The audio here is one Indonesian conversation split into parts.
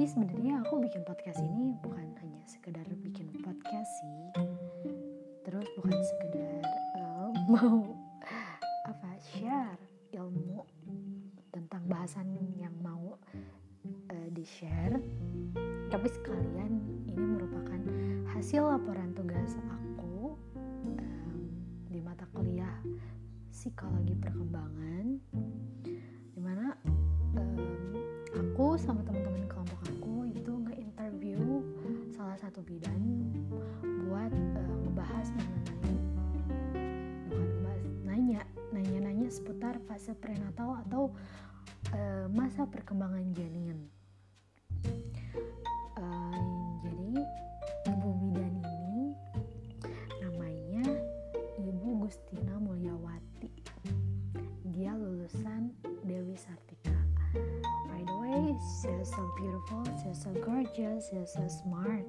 jadi sebenarnya aku bikin podcast ini bukan hanya sekedar bikin podcast sih, terus bukan sekedar um, mau apa share ilmu tentang bahasan yang mau uh, di share tapi sekalian ini merupakan hasil laporan tugas aku um, di mata kuliah psikologi perkembangan. Di mana um, aku sama teman-teman fase prenatal atau uh, masa perkembangan janin Ibu bidan ini namanya Ibu Gustina Mulyawati. Dia lulusan Dewi Sartika. By the way, she's so beautiful, she's so gorgeous, she's so smart.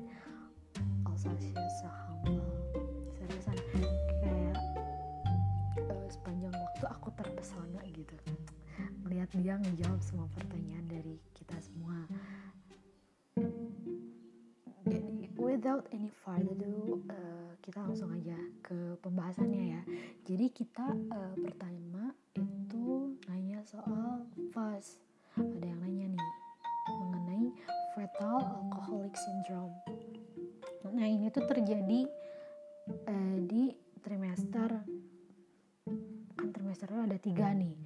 Semua pertanyaan dari kita semua. Without any further ado uh, kita langsung aja ke pembahasannya ya. Jadi kita uh, pertama itu nanya soal fast. Ada yang nanya nih mengenai fetal alcoholic syndrome. Nah ini tuh terjadi uh, di trimester. Kan trimester ada tiga nih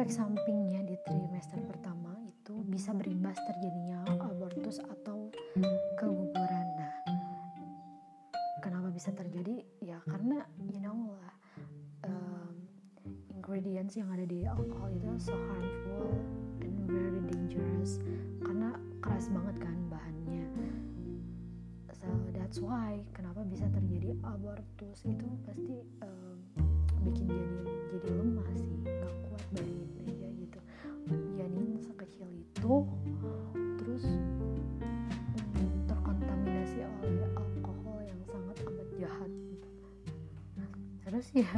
efek sampingnya di trimester pertama itu bisa berimbas terjadinya abortus atau keguguran. Nah, kenapa bisa terjadi? Ya karena you know lah um, ingredients yang ada di alkohol itu so harmful itu terus terkontaminasi oleh alkohol yang sangat amat jahat terus ya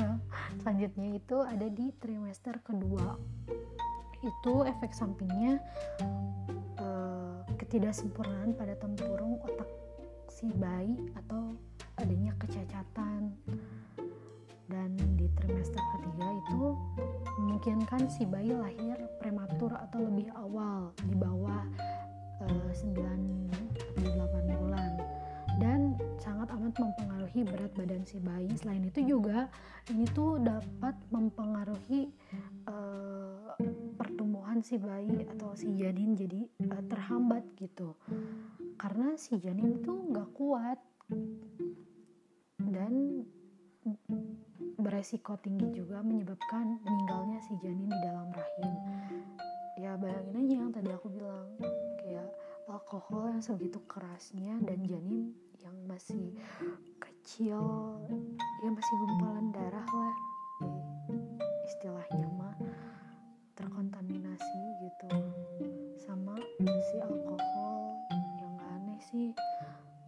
selanjutnya itu ada di trimester kedua. Itu efek sampingnya uh, ketidaksempurnaan pada tempurung otak si bayi atau adanya kecacatan. Dan di trimester ketiga itu memungkinkan si bayi lahir prematur atau lebih awal di bawah uh, 9 8 bulan dan sangat amat mempengaruhi berat badan si bayi. Selain itu juga ini tuh dapat mempengaruhi uh, pertumbuhan si bayi atau si janin jadi uh, terhambat gitu. Karena si janin tuh nggak kuat dan beresiko tinggi juga menyebabkan meninggalnya si janin di dalam rahim. Ya bayangin aja yang tadi aku bilang. Kayak alkohol yang segitu kerasnya dan janin yang masih kecil ya masih gumpalan darah lah istilahnya mah terkontaminasi gitu. Sama si alkohol yang aneh sih.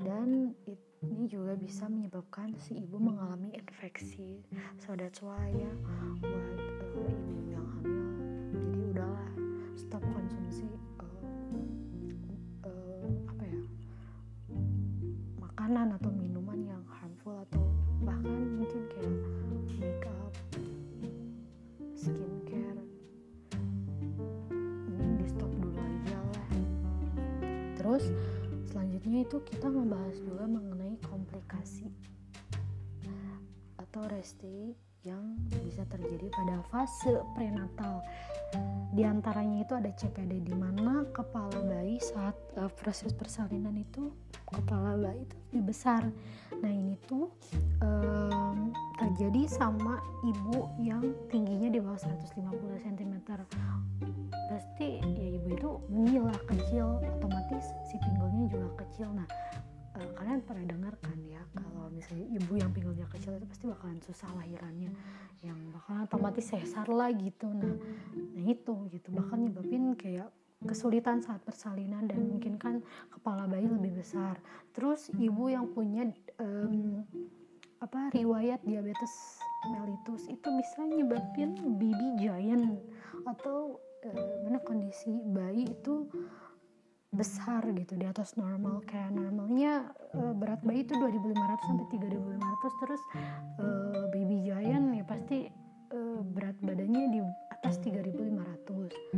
Dan ini juga bisa menyebabkan si ibu mengalami infeksi so that's why ya buat uh, selanjutnya itu kita ngebahas juga mengenai komplikasi atau resti yang bisa terjadi pada fase prenatal. Di antaranya itu ada CPD di mana kepala bayi saat uh, proses persalinan itu kepala bayi itu lebih besar. Nah ini tuh um, terjadi sama ibu yang tingginya di bawah 150 cm. Pasti ya ibu itu menghilang kecil, otomatis si pinggulnya juga kecil. Nah uh, kalian pernah dengar kan ya kalau misalnya ibu yang pinggulnya kecil itu pasti bakalan susah lahirannya. Yang bakalan otomatis sesar lah gitu. Nah nah itu gitu. Bahkan nyebabin kayak kesulitan saat persalinan dan mungkin kan kepala bayi lebih besar. Terus ibu yang punya um, apa riwayat diabetes mellitus itu bisa nyebabin baby giant. Atau uh, mana kondisi bayi itu besar gitu di atas normal kayak normalnya uh, berat bayi itu 2500 sampai 3500 terus uh, baby giant ya pasti uh, berat badannya di atas 3500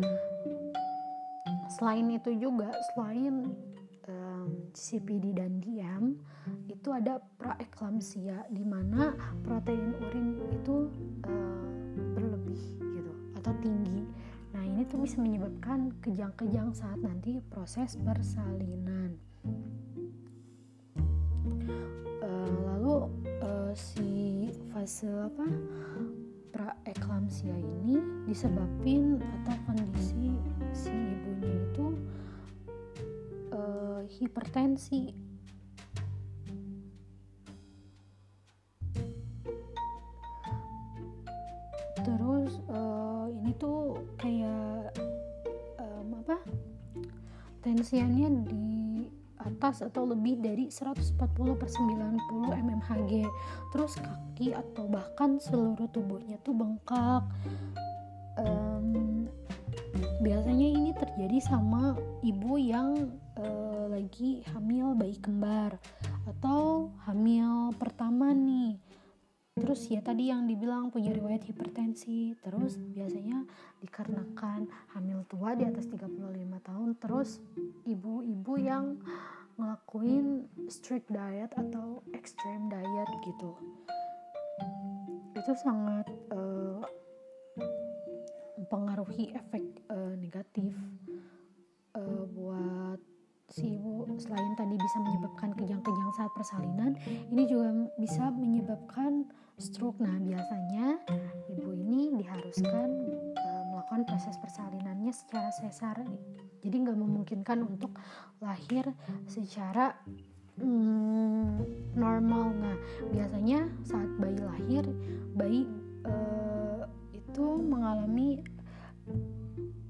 selain itu juga selain um, CPD dan DM itu ada praeklamsia di mana protein urin itu uh, berlebih gitu atau tinggi ini tuh bisa menyebabkan kejang-kejang saat nanti proses persalinan. Uh, lalu uh, si fase apa praeklamsia ini disebabkan atau kondisi si ibunya itu uh, hipertensi terus uh, ini tuh kayak um, apa tensiannya di atas atau lebih dari 140 per 90 mmHg terus kaki atau bahkan seluruh tubuhnya tuh bengkak. Um, biasanya ini terjadi sama ibu yang uh, lagi hamil bayi kembar atau hamil pertama nih terus ya tadi yang dibilang punya riwayat hipertensi. Terus biasanya dikarenakan hamil tua di atas 35 tahun terus ibu-ibu yang ngelakuin strict diet atau extreme diet gitu. Itu sangat uh, mempengaruhi efek uh, negatif si ibu selain tadi bisa menyebabkan kejang-kejang saat persalinan ini juga bisa menyebabkan stroke. Nah, biasanya ibu ini diharuskan uh, melakukan proses persalinannya secara sesar. Jadi nggak memungkinkan untuk lahir secara um, normal. Nah, biasanya saat bayi lahir, bayi uh, itu mengalami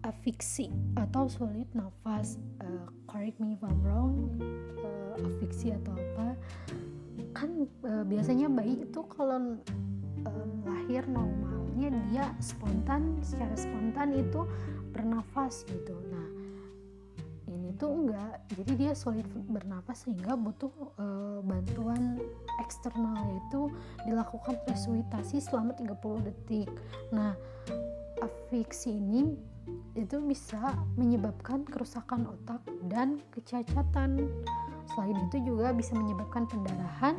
afiksi atau sulit nafas. Uh, correct me if I'm wrong. Uh, afiksi atau apa? kan e, biasanya bayi itu kalau e, lahir normalnya dia spontan secara spontan itu bernafas gitu nah ini tuh enggak jadi dia sulit bernafas sehingga butuh e, bantuan eksternal yaitu dilakukan resusitasi selama 30 detik nah afiksi ini itu bisa menyebabkan kerusakan otak dan kecacatan Selain itu juga bisa menyebabkan pendarahan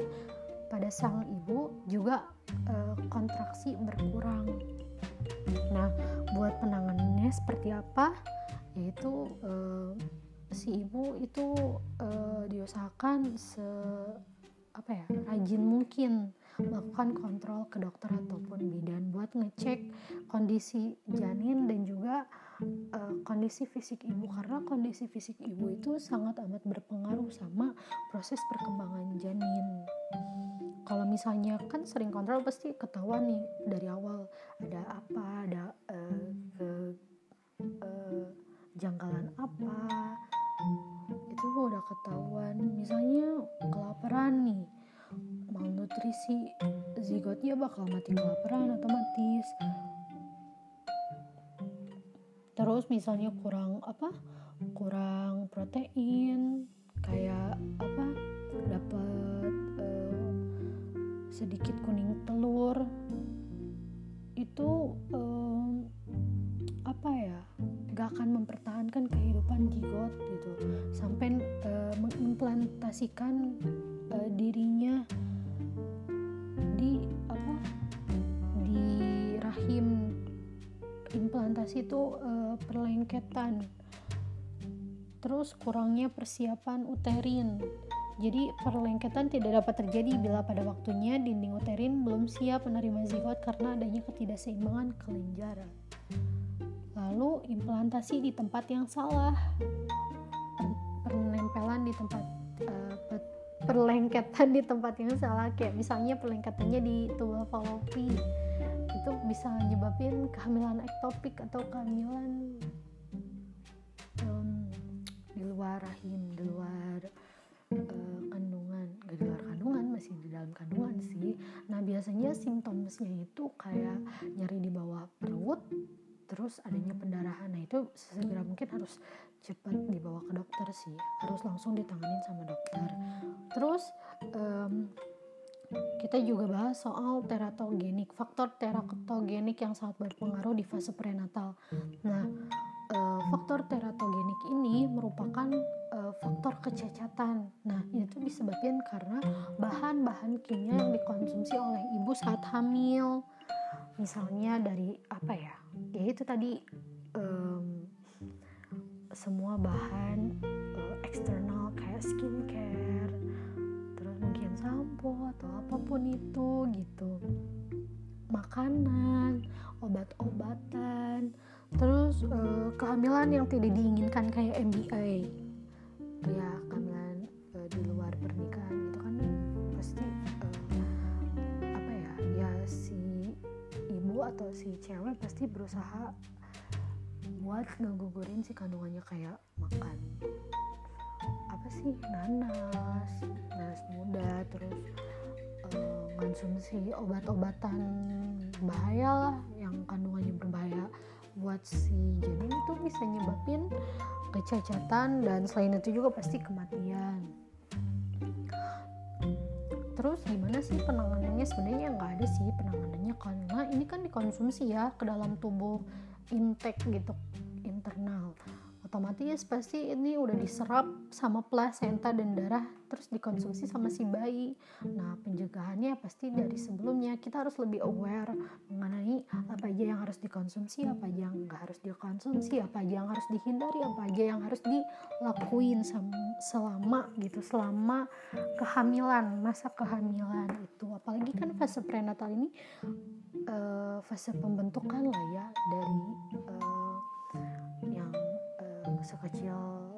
pada sang ibu juga e, kontraksi berkurang. Nah, buat penanganannya seperti apa? Yaitu e, si ibu itu e, diusahakan se apa ya rajin mungkin melakukan kontrol ke dokter ataupun bidan buat ngecek kondisi janin dan juga uh, kondisi fisik ibu karena kondisi fisik ibu itu sangat amat berpengaruh sama proses perkembangan janin. Kalau misalnya kan sering kontrol pasti ketahuan nih dari awal ada apa, ada uh, ke uh, janggalan apa, itu udah ketahuan. Misalnya malnutrisi, zigotnya bakal mati kelaparan otomatis. Terus misalnya kurang apa kurang protein kayak apa dapat uh, sedikit kuning telur. Itu um, apa ya gak akan mempertahankan kehidupan zigot gitu. Sampai uh, mengimplementasikan itu uh, perlengketan. Terus kurangnya persiapan uterin. Jadi perlengketan tidak dapat terjadi bila pada waktunya dinding uterin belum siap menerima zigot karena adanya ketidakseimbangan kelenjar. Lalu implantasi di tempat yang salah. Penempelan di tempat uh, perlengketan di tempat yang salah. Kayak misalnya perlengketannya di tubuh falopi bisa menyebabkan kehamilan ektopik atau kehamilan luar rahim di luar uh, kandungan. Gak di luar kandungan masih di dalam kandungan sih. Nah biasanya simptomnya itu kayak nyeri di bawah perut terus adanya pendarahan. Nah itu segera mungkin harus cepat dibawa ke dokter sih. Harus langsung ditanganin sama dokter. Terus um, kita juga bahas soal teratogenik faktor teratogenik yang sangat berpengaruh di fase prenatal. Nah uh, faktor teratogenik ini merupakan uh, faktor kecacatan. Nah itu disebabkan karena bahan-bahan kimia yang dikonsumsi oleh ibu saat hamil. Misalnya dari apa ya ya itu tadi um, semua bahan uh, eksternal kayak skincare sampo atau apa pun itu gitu. Makanan obat-obatan terus uh, kehamilan yang tidak diinginkan kayak MBA ya kehamilan uh, di luar pernikahan itu kan pasti uh, apa ya ya si ibu atau si cewek pasti berusaha buat ngegugurin si kandungannya kayak makan apa sih? Nanas nanas muda terus uh, konsumsi obat-obatan bahaya lah yang kandungannya berbahaya buat si janin itu bisa nyebabin kecacatan dan selain itu juga pasti kematian. Terus gimana sih penanganannya? Sebenarnya nggak ada sih penanganannya karena ini kan dikonsumsi ya ke dalam tubuh intake gitu internal. Otomatis pasti ini udah diserap sama plasenta dan darah terus dikonsumsi sama si bayi. Nah pencegahannya pasti dari sebelumnya. Kita harus lebih aware mengenai apa aja yang harus dikonsumsi apa aja yang nggak harus dikonsumsi apa aja yang harus dihindari apa aja yang harus dilakuin selama gitu selama kehamilan masa kehamilan itu. Apalagi kan fase prenatal ini uh, fase pembentukan lah ya dari uh, yang uh, sekecil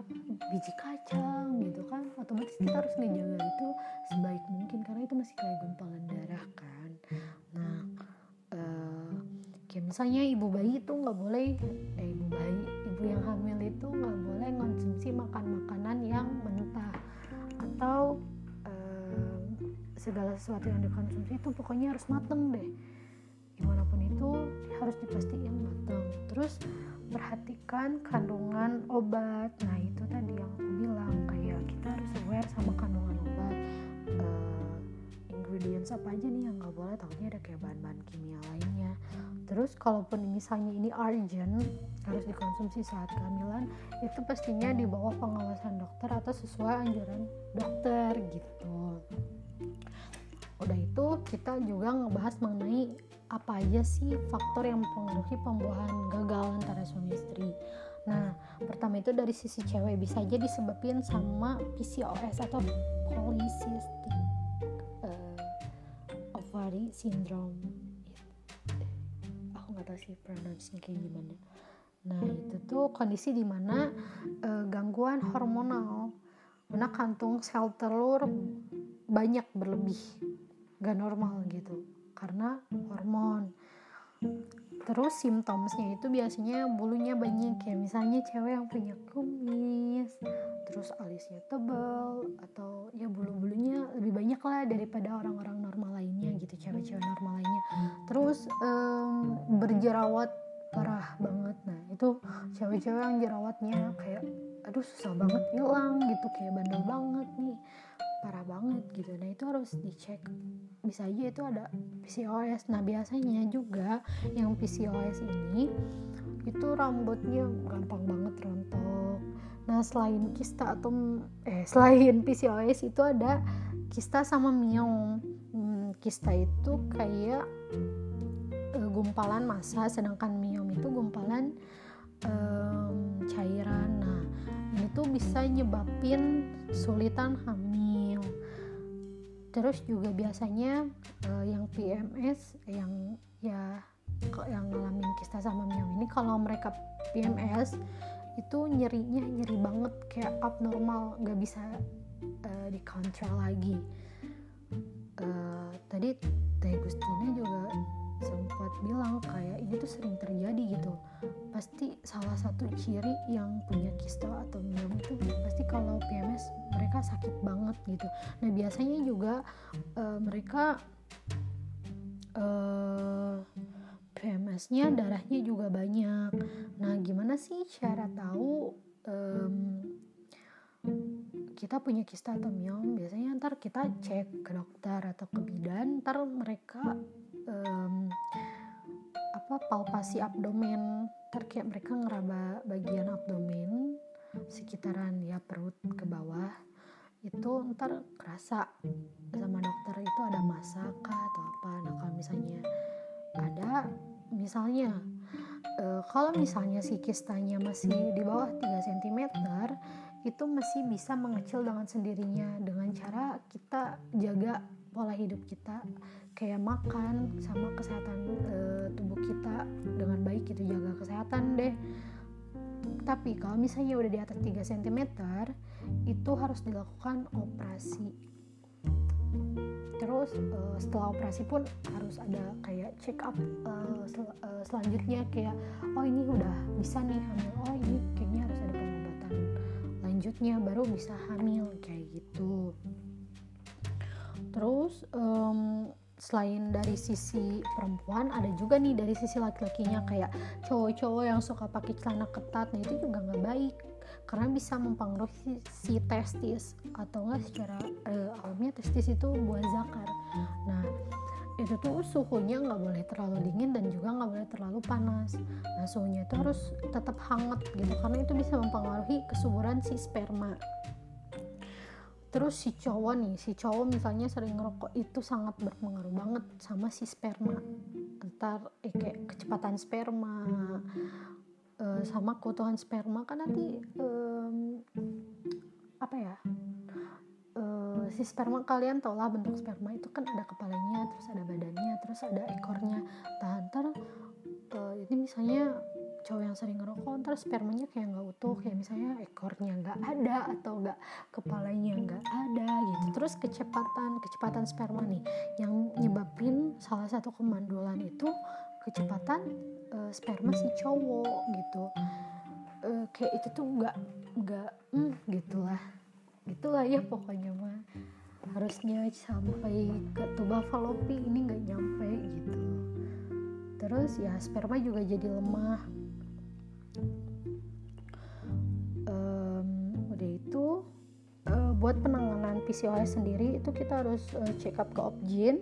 apa biji kacang gitu kan. Otomatis kita harus ngejaga itu sebaik mungkin karena itu masih kayak gumpalan darah kan. Nah uh, kayak misalnya ibu bayi itu nggak boleh eh ibu bayi ibu yang hamil itu nggak boleh konsumsi makan makanan yang mentah. Atau segala sesuatu yang dikonsumsi itu pokoknya harus mateng deh. Gimana pun itu harus dipastikan mateng. Terus perhatikan kandungan obat. Nah itu tadi yang aku bilang kayak kita harus aware sama kandungan obat. Uh, ingredients apa aja nih yang nggak boleh takutnya ada kayak bahan-bahan kimia lainnya. Terus kalaupun misalnya ini urgent harus dikonsumsi saat kehamilan itu pastinya di bawah pengawasan dokter atau sesuai anjuran dokter gitu. Udah itu kita juga ngebahas mengenai apa aja sih faktor yang mempengaruhi pembuahan gagal antara suami istri? Nah pertama itu dari sisi cewek bisa aja disebabin sama PCOS atau polycystic uh, ovary syndrome. Aku nggak tahu sih pronounce kayak gimana. Nah itu tuh kondisi di mana uh, gangguan hormonal mana kantung sel telur banyak berlebih gak normal gitu karena hormon. Terus simptomnya itu biasanya bulunya banyak kayak misalnya cewek yang punya kumis terus alisnya tebal atau ya bulu-bulunya lebih banyak lah daripada orang-orang normal lainnya gitu cewek-cewek normal lainnya. Terus um, berjerawat parah banget. Nah itu cewek-cewek yang jerawatnya kayak aduh susah banget hilang gitu kayak bandel banget nih parah banget gitu. Nah itu harus dicek. Bisa aja itu ada PCOS nah biasanya juga yang PCOS ini itu rambutnya gampang banget rontok. Nah selain kista atau eh selain PCOS itu ada kista sama miom hmm, kista itu kayak uh, gumpalan massa sedangkan miom itu gumpalan um, cairan. Nah ini tuh bisa nyebabin sulitan hamil terus juga biasanya uh, yang PMS yang ya yang ngalamin kista sama miom ini kalau mereka PMS itu nyerinya nyeri banget kayak abnormal nggak bisa uh, dikontrol lagi. Uh, tadi Teh Gustina juga sempat bilang kayak ini tuh sering terjadi gitu. Pasti salah satu ciri yang punya kista atau miom itu pasti kalau PMS mereka sakit banget gitu. Nah biasanya juga uh, mereka uh, PMS-nya darahnya juga banyak. Nah gimana sih cara tahu um, kita punya kista atau miom? Biasanya ntar kita cek ke dokter atau ke bidan ntar mereka um, apa palpasi abdomen. Ntar mereka ngeraba bagian abdomen sekitaran ya perut ke bawah. Itu ntar kerasa sama dokter itu ada masa kah atau apa. Nah kalau misalnya ada misalnya uh, kalau misalnya si kistanya masih di bawah 3 cm itu masih bisa mengecil dengan sendirinya dengan cara kita jaga pola hidup kita kayak makan sama kesehatan e, tubuh kita dengan baik gitu jaga kesehatan deh. Tapi kalau misalnya udah di atas 3 cm itu harus dilakukan operasi. Terus uh, setelah operasi pun harus ada kayak check up uh, sel uh, selanjutnya kayak oh ini udah bisa nih hamil. Oh ini kayaknya harus ada pengobatan lanjutnya baru bisa hamil kayak gitu. Terus um, selain dari sisi perempuan ada juga nih dari sisi laki-lakinya kayak cowok-cowok yang suka pakai celana ketat. Nah itu juga nggak baik karena bisa mempengaruhi si testis atau enggak secara uh, alamnya testis itu buah zakar. Nah itu tuh suhunya nggak boleh terlalu dingin dan juga nggak boleh terlalu panas. Nah suhunya itu harus tetap hangat gitu karena itu bisa mempengaruhi kesuburan si sperma terus si cowok nih si cowok misalnya sering ngerokok itu sangat berpengaruh banget sama si sperma. Entar eh, kayak kecepatan sperma uh, sama keutuhan sperma. Kan nanti um, apa ya uh, si sperma kalian tau lah bentuk sperma itu kan ada kepalanya terus ada badannya terus ada ekornya. Nah ntar ini misalnya cowok yang sering ngerokok ntar spermanya kayak nggak utuh kayak misalnya ekornya nggak ada atau nggak kepalanya nggak ada gitu. Terus kecepatan kecepatan sperma nih yang nyebabin salah satu kemandulan itu kecepatan uh, sperma si cowok gitu. Uh, kayak itu tuh nggak nggak hmm, gitulah. Gitulah ya pokoknya mah. Harusnya sampai ke tuba falopi ini nggak nyampe gitu. Terus ya sperma juga jadi lemah um, udah itu uh, buat penanganan PCOS sendiri itu kita harus uh, check up ke obgyn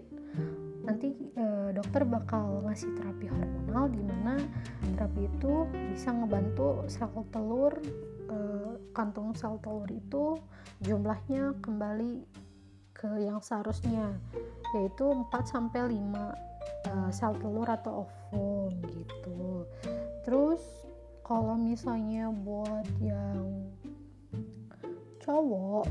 nanti uh, dokter bakal ngasih terapi hormonal di mana terapi itu bisa ngebantu sel telur uh, kantung sel telur itu jumlahnya kembali ke yang seharusnya yaitu 4 sampai 5 uh, sel telur atau ovum gitu. Terus kalau misalnya buat yang cowok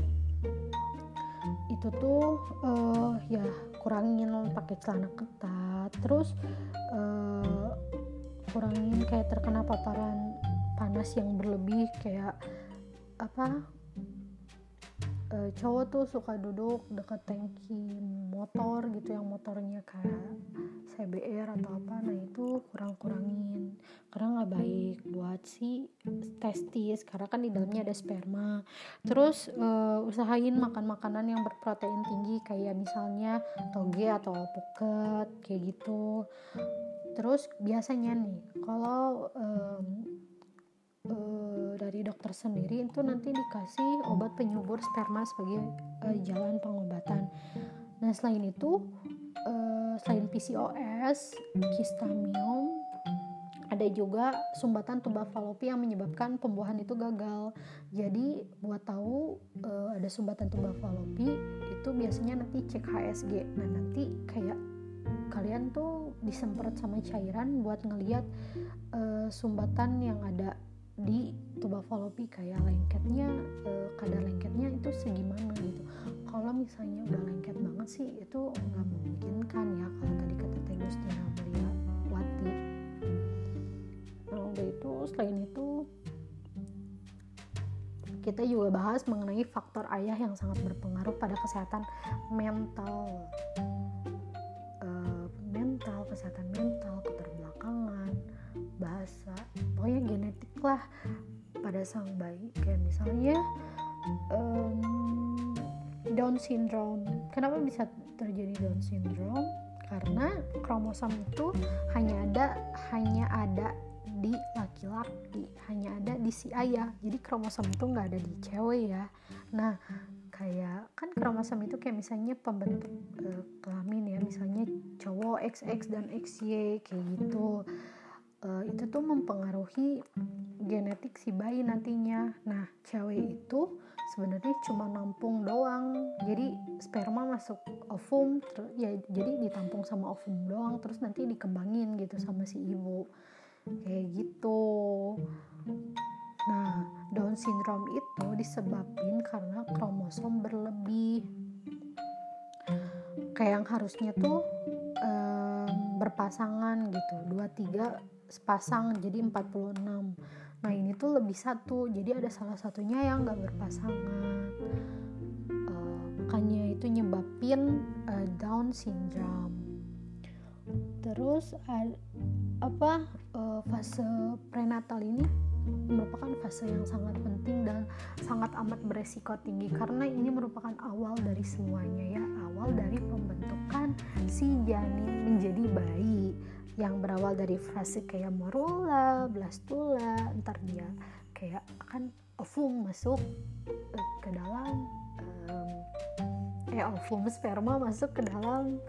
itu tuh uh, ya kurangin pakai celana ketat terus uh, kurangin kayak terkena paparan panas yang berlebih kayak apa uh, cowok tuh suka duduk dekat tangki motor gitu yang motornya kayak CBR atau apa. Nah itu kurang-kurangin. Karena nggak baik buat si testis karena kan di dalamnya ada sperma. Terus uh, usahain makan makanan yang berprotein tinggi kayak misalnya toge atau alpukat kayak gitu. Terus biasanya nih kalau um, uh, dari dokter sendiri itu nanti dikasih obat penyubur sperma sebagai uh, jalan pengobatan nah selain itu uh, selain PCOS, kistamium, ada juga sumbatan tuba falopi yang menyebabkan pembuahan itu gagal. Jadi buat tahu uh, ada sumbatan tuba falopi itu biasanya nanti cek HSG. Nah nanti kayak kalian tuh disemprot sama cairan buat ngeliat uh, sumbatan yang ada di tuba falopi kayak lengketnya uh, kadar lengketnya itu segimana gitu. Kalau misalnya udah lengket banget sih itu nggak memungkinkan ya kalau tadi kata Tegus Tiara Mulia Wati. Nah udah itu selain itu kita juga bahas mengenai faktor ayah yang sangat berpengaruh pada kesehatan mental. Uh, mental kesehatan mental pokoknya genetik lah pada sang bayi. Kayak misalnya um, Down syndrome. Kenapa bisa terjadi Down syndrome? Karena kromosom itu hanya ada hanya ada di laki-laki hanya ada di si ayah. Jadi kromosom itu nggak ada di cewek ya. Nah kayak kan kromosom itu kayak misalnya pembentuk uh, kelamin ya. Misalnya cowok XX dan XY kayak gitu uh, itu tuh mempengaruhi genetik si bayi nantinya. Nah cewek itu sebenarnya cuma nampung doang. Jadi sperma masuk ovum ya jadi ditampung sama ovum doang terus nanti dikembangin gitu sama si ibu. Kayak gitu. Nah Down syndrome itu disebabkan karena kromosom berlebih. Kayak yang harusnya tuh um, berpasangan gitu dua tiga sepasang jadi 46 nah ini tuh lebih satu jadi ada salah satunya yang gak berpasangan. Uh, makanya itu nyebabin uh, Down syndrome. Terus uh, apa uh, fase prenatal ini merupakan fase yang sangat penting dan sangat amat beresiko tinggi karena ini merupakan awal dari semuanya ya awal dari pembentukan si janin menjadi bayi yang berawal dari fase kayak morula, blastula, ntar dia kayak akan ovum masuk uh, ke dalam um, eh ovum sperma masuk ke dalam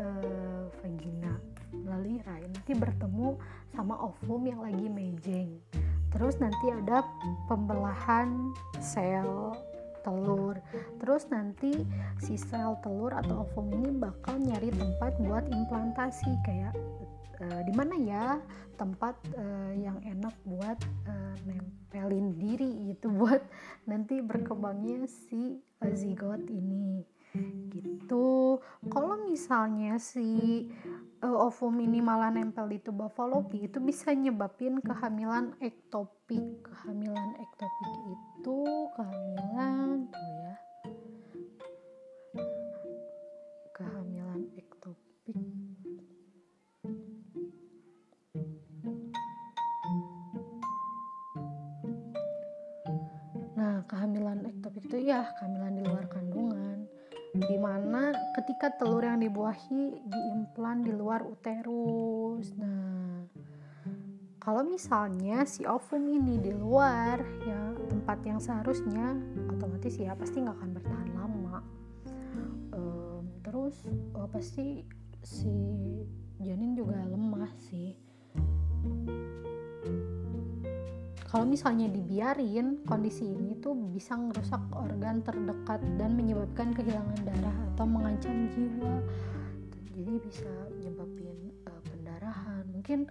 uh, vagina. Melalui rahim nanti bertemu sama ovum yang lagi mejeng terus nanti ada pembelahan sel telur. Terus nanti si sel telur atau ovum ini bakal nyari tempat buat implantasi kayak uh, di mana ya tempat uh, yang enak buat uh, nempelin diri gitu buat nanti berkembangnya si zigot ini gitu. Kalau misalnya si uh, ovum ini malah nempel di tuba fallopi itu bisa nyebabin kehamilan ektopik. Kehamilan ektopik itu kehamilan tuh ya. Kehamilan ektopik. Nah kehamilan ektopik itu ya kehamilan di mana ketika telur yang dibuahi diimplan di luar uterus. Nah kalau misalnya si ovum ini di luar ya tempat yang seharusnya otomatis ya pasti nggak akan bertahan lama. Um, terus uh, pasti si janin juga lemah sih kalau misalnya dibiarin kondisi ini tuh bisa merusak organ terdekat dan menyebabkan kehilangan darah atau mengancam jiwa. Jadi bisa menyebabkan uh, pendarahan. Mungkin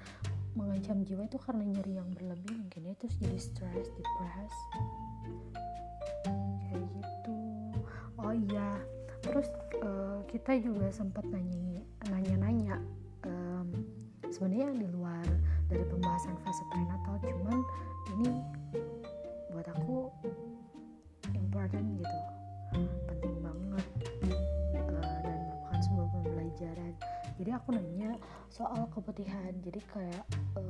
mengancam jiwa itu karena nyeri yang berlebih mungkin ya terus jadi stress depres kayak gitu. Oh iya terus uh, kita juga sempat nanya nanya-nanya um, sebenarnya di luar dari pembahasan fase prenatal cuman ini buat aku important gitu. Penting banget. Uh, dan merupakan sebuah pembelajaran. Jadi aku nanya soal keputihan. Jadi kayak um,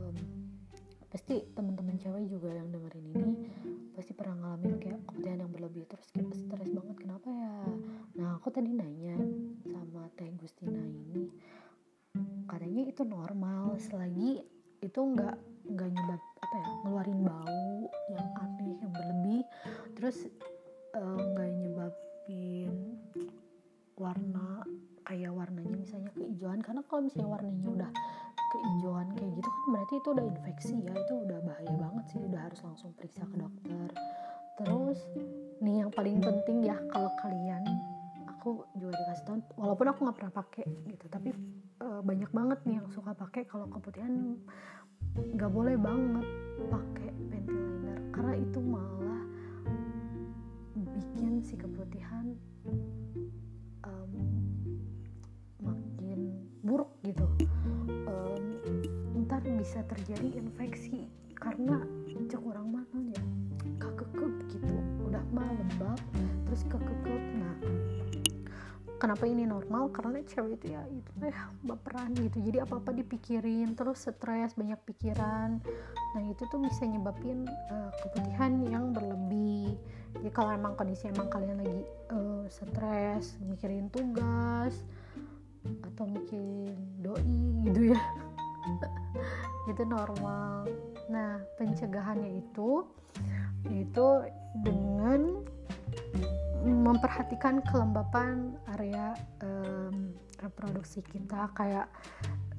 misalnya kehijauan karena kalau misalnya warnanya udah kehijauan kayak gitu kan berarti itu udah infeksi ya itu udah bahaya banget sih udah harus langsung periksa ke dokter. Terus nih yang paling penting ya kalau kalian aku juga dikasih tahu walaupun aku nggak pernah pakai gitu tapi uh, banyak banget nih yang suka pakai kalau keputihan nggak boleh banget pakai liner karena itu malah bikin si keputihan makin buruk gitu. Um, ntar bisa terjadi infeksi karena cek orang mana ya. Kekekep gitu udah mah lembab terus kekekep nah kenapa ini normal? Karena cewek itu ya itu ya baperan gitu. Jadi apa apa dipikirin terus stres banyak pikiran. Nah itu tuh bisa nyebabin uh, keputihan yang berlebih. Jadi kalau emang kondisi emang kalian lagi uh, stres mikirin tugas atau mikirin doi gitu ya. Itu normal. Nah pencegahannya itu itu dengan memperhatikan kelembapan area um, reproduksi kita. Kayak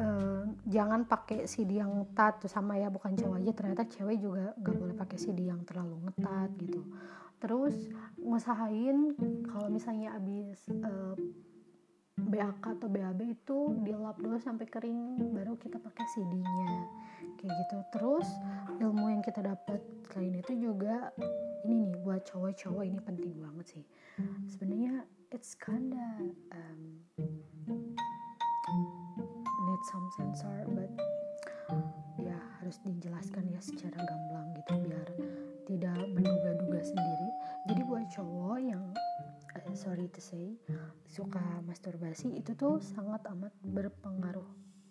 um, jangan pakai CD yang ngetat tuh sama ya bukan cewek aja. Ternyata cewek juga nggak boleh pakai CD yang terlalu ngetat gitu. Terus ngusahain kalau misalnya abis uh, BAK atau BAB itu dilap dulu sampai kering baru kita pakai CD-nya kayak gitu. Terus ilmu yang kita dapat selain itu juga ini nih buat cowok-cowok ini penting banget sih. Sebenarnya it's kinda um, need some sensor but ya harus dijelaskan ya secara gamblang gitu biar tidak menduga-duga sendiri. Jadi buat cowok yang uh, sorry to say suka masturbasi itu tuh sangat amat berpengaruh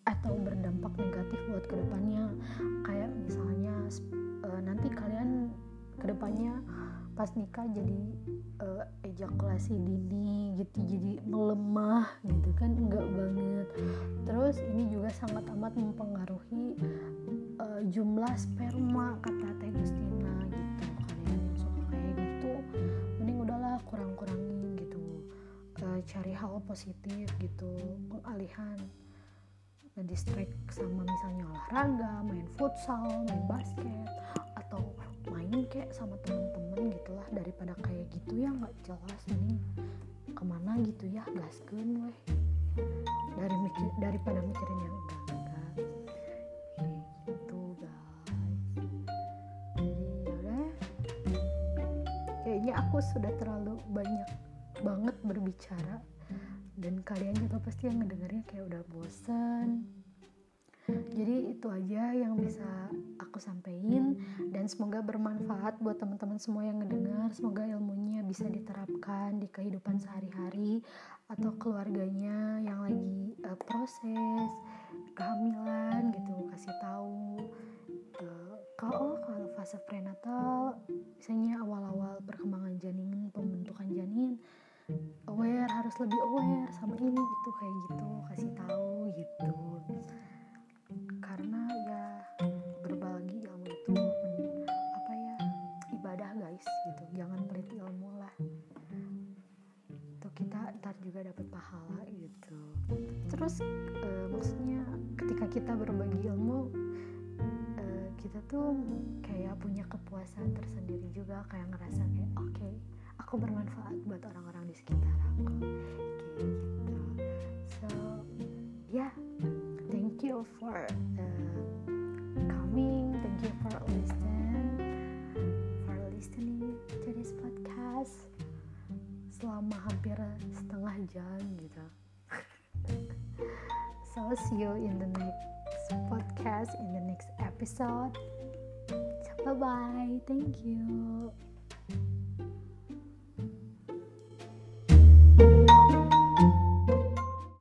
atau berdampak negatif buat ke depannya. Kayak misalnya uh, nanti kalian ke depannya pas nikah jadi uh, ejakulasi dini gitu jadi melemah gitu kan enggak banget. Terus ini juga sangat amat mempengaruhi positif gitu pengalihan ngedistract sama misalnya olahraga main futsal main basket atau main kayak sama temen-temen gitulah. Daripada kayak gitu ya nggak jelas ini ke mana gitu ya gaskeun weh. Dari mikir daripada mikirin yang enggak gitu guys. Jadi yaudah kayaknya aku sudah terlalu banyak banget berbicara dan kalian juga pasti yang ngedengarnya kayak udah bosen. Jadi itu aja yang bisa aku sampaikan dan semoga bermanfaat buat teman-teman semua yang ngedengar. Semoga ilmunya bisa diterapkan di kehidupan sehari-hari atau keluarganya yang lagi uh, proses kehamilan gitu kasih tahu uh, kalau kalau fase prenatal misalnya awal-awal perkembangan janin pembentukan janin aware harus lebih aware sama ini gitu kayak gitu kasih tahu gitu. Karena ya berbagi ilmu itu apa ya ibadah guys gitu. Jangan pelit ilmu lah. Tuh kita ntar juga dapat pahala gitu. Terus uh, maksudnya ketika kita berbagi ilmu uh, kita tuh kayak punya kepuasan tersendiri juga kayak ngerasa kayak oke okay, aku bermanfaat buat orang-orang di sekitar aku. Kayak gitu. So yeah thank you for uh, coming. Thank you for listening for listening to this podcast selama hampir setengah jam gitu. So see you in the next podcast in the next episode. Bye bye thank you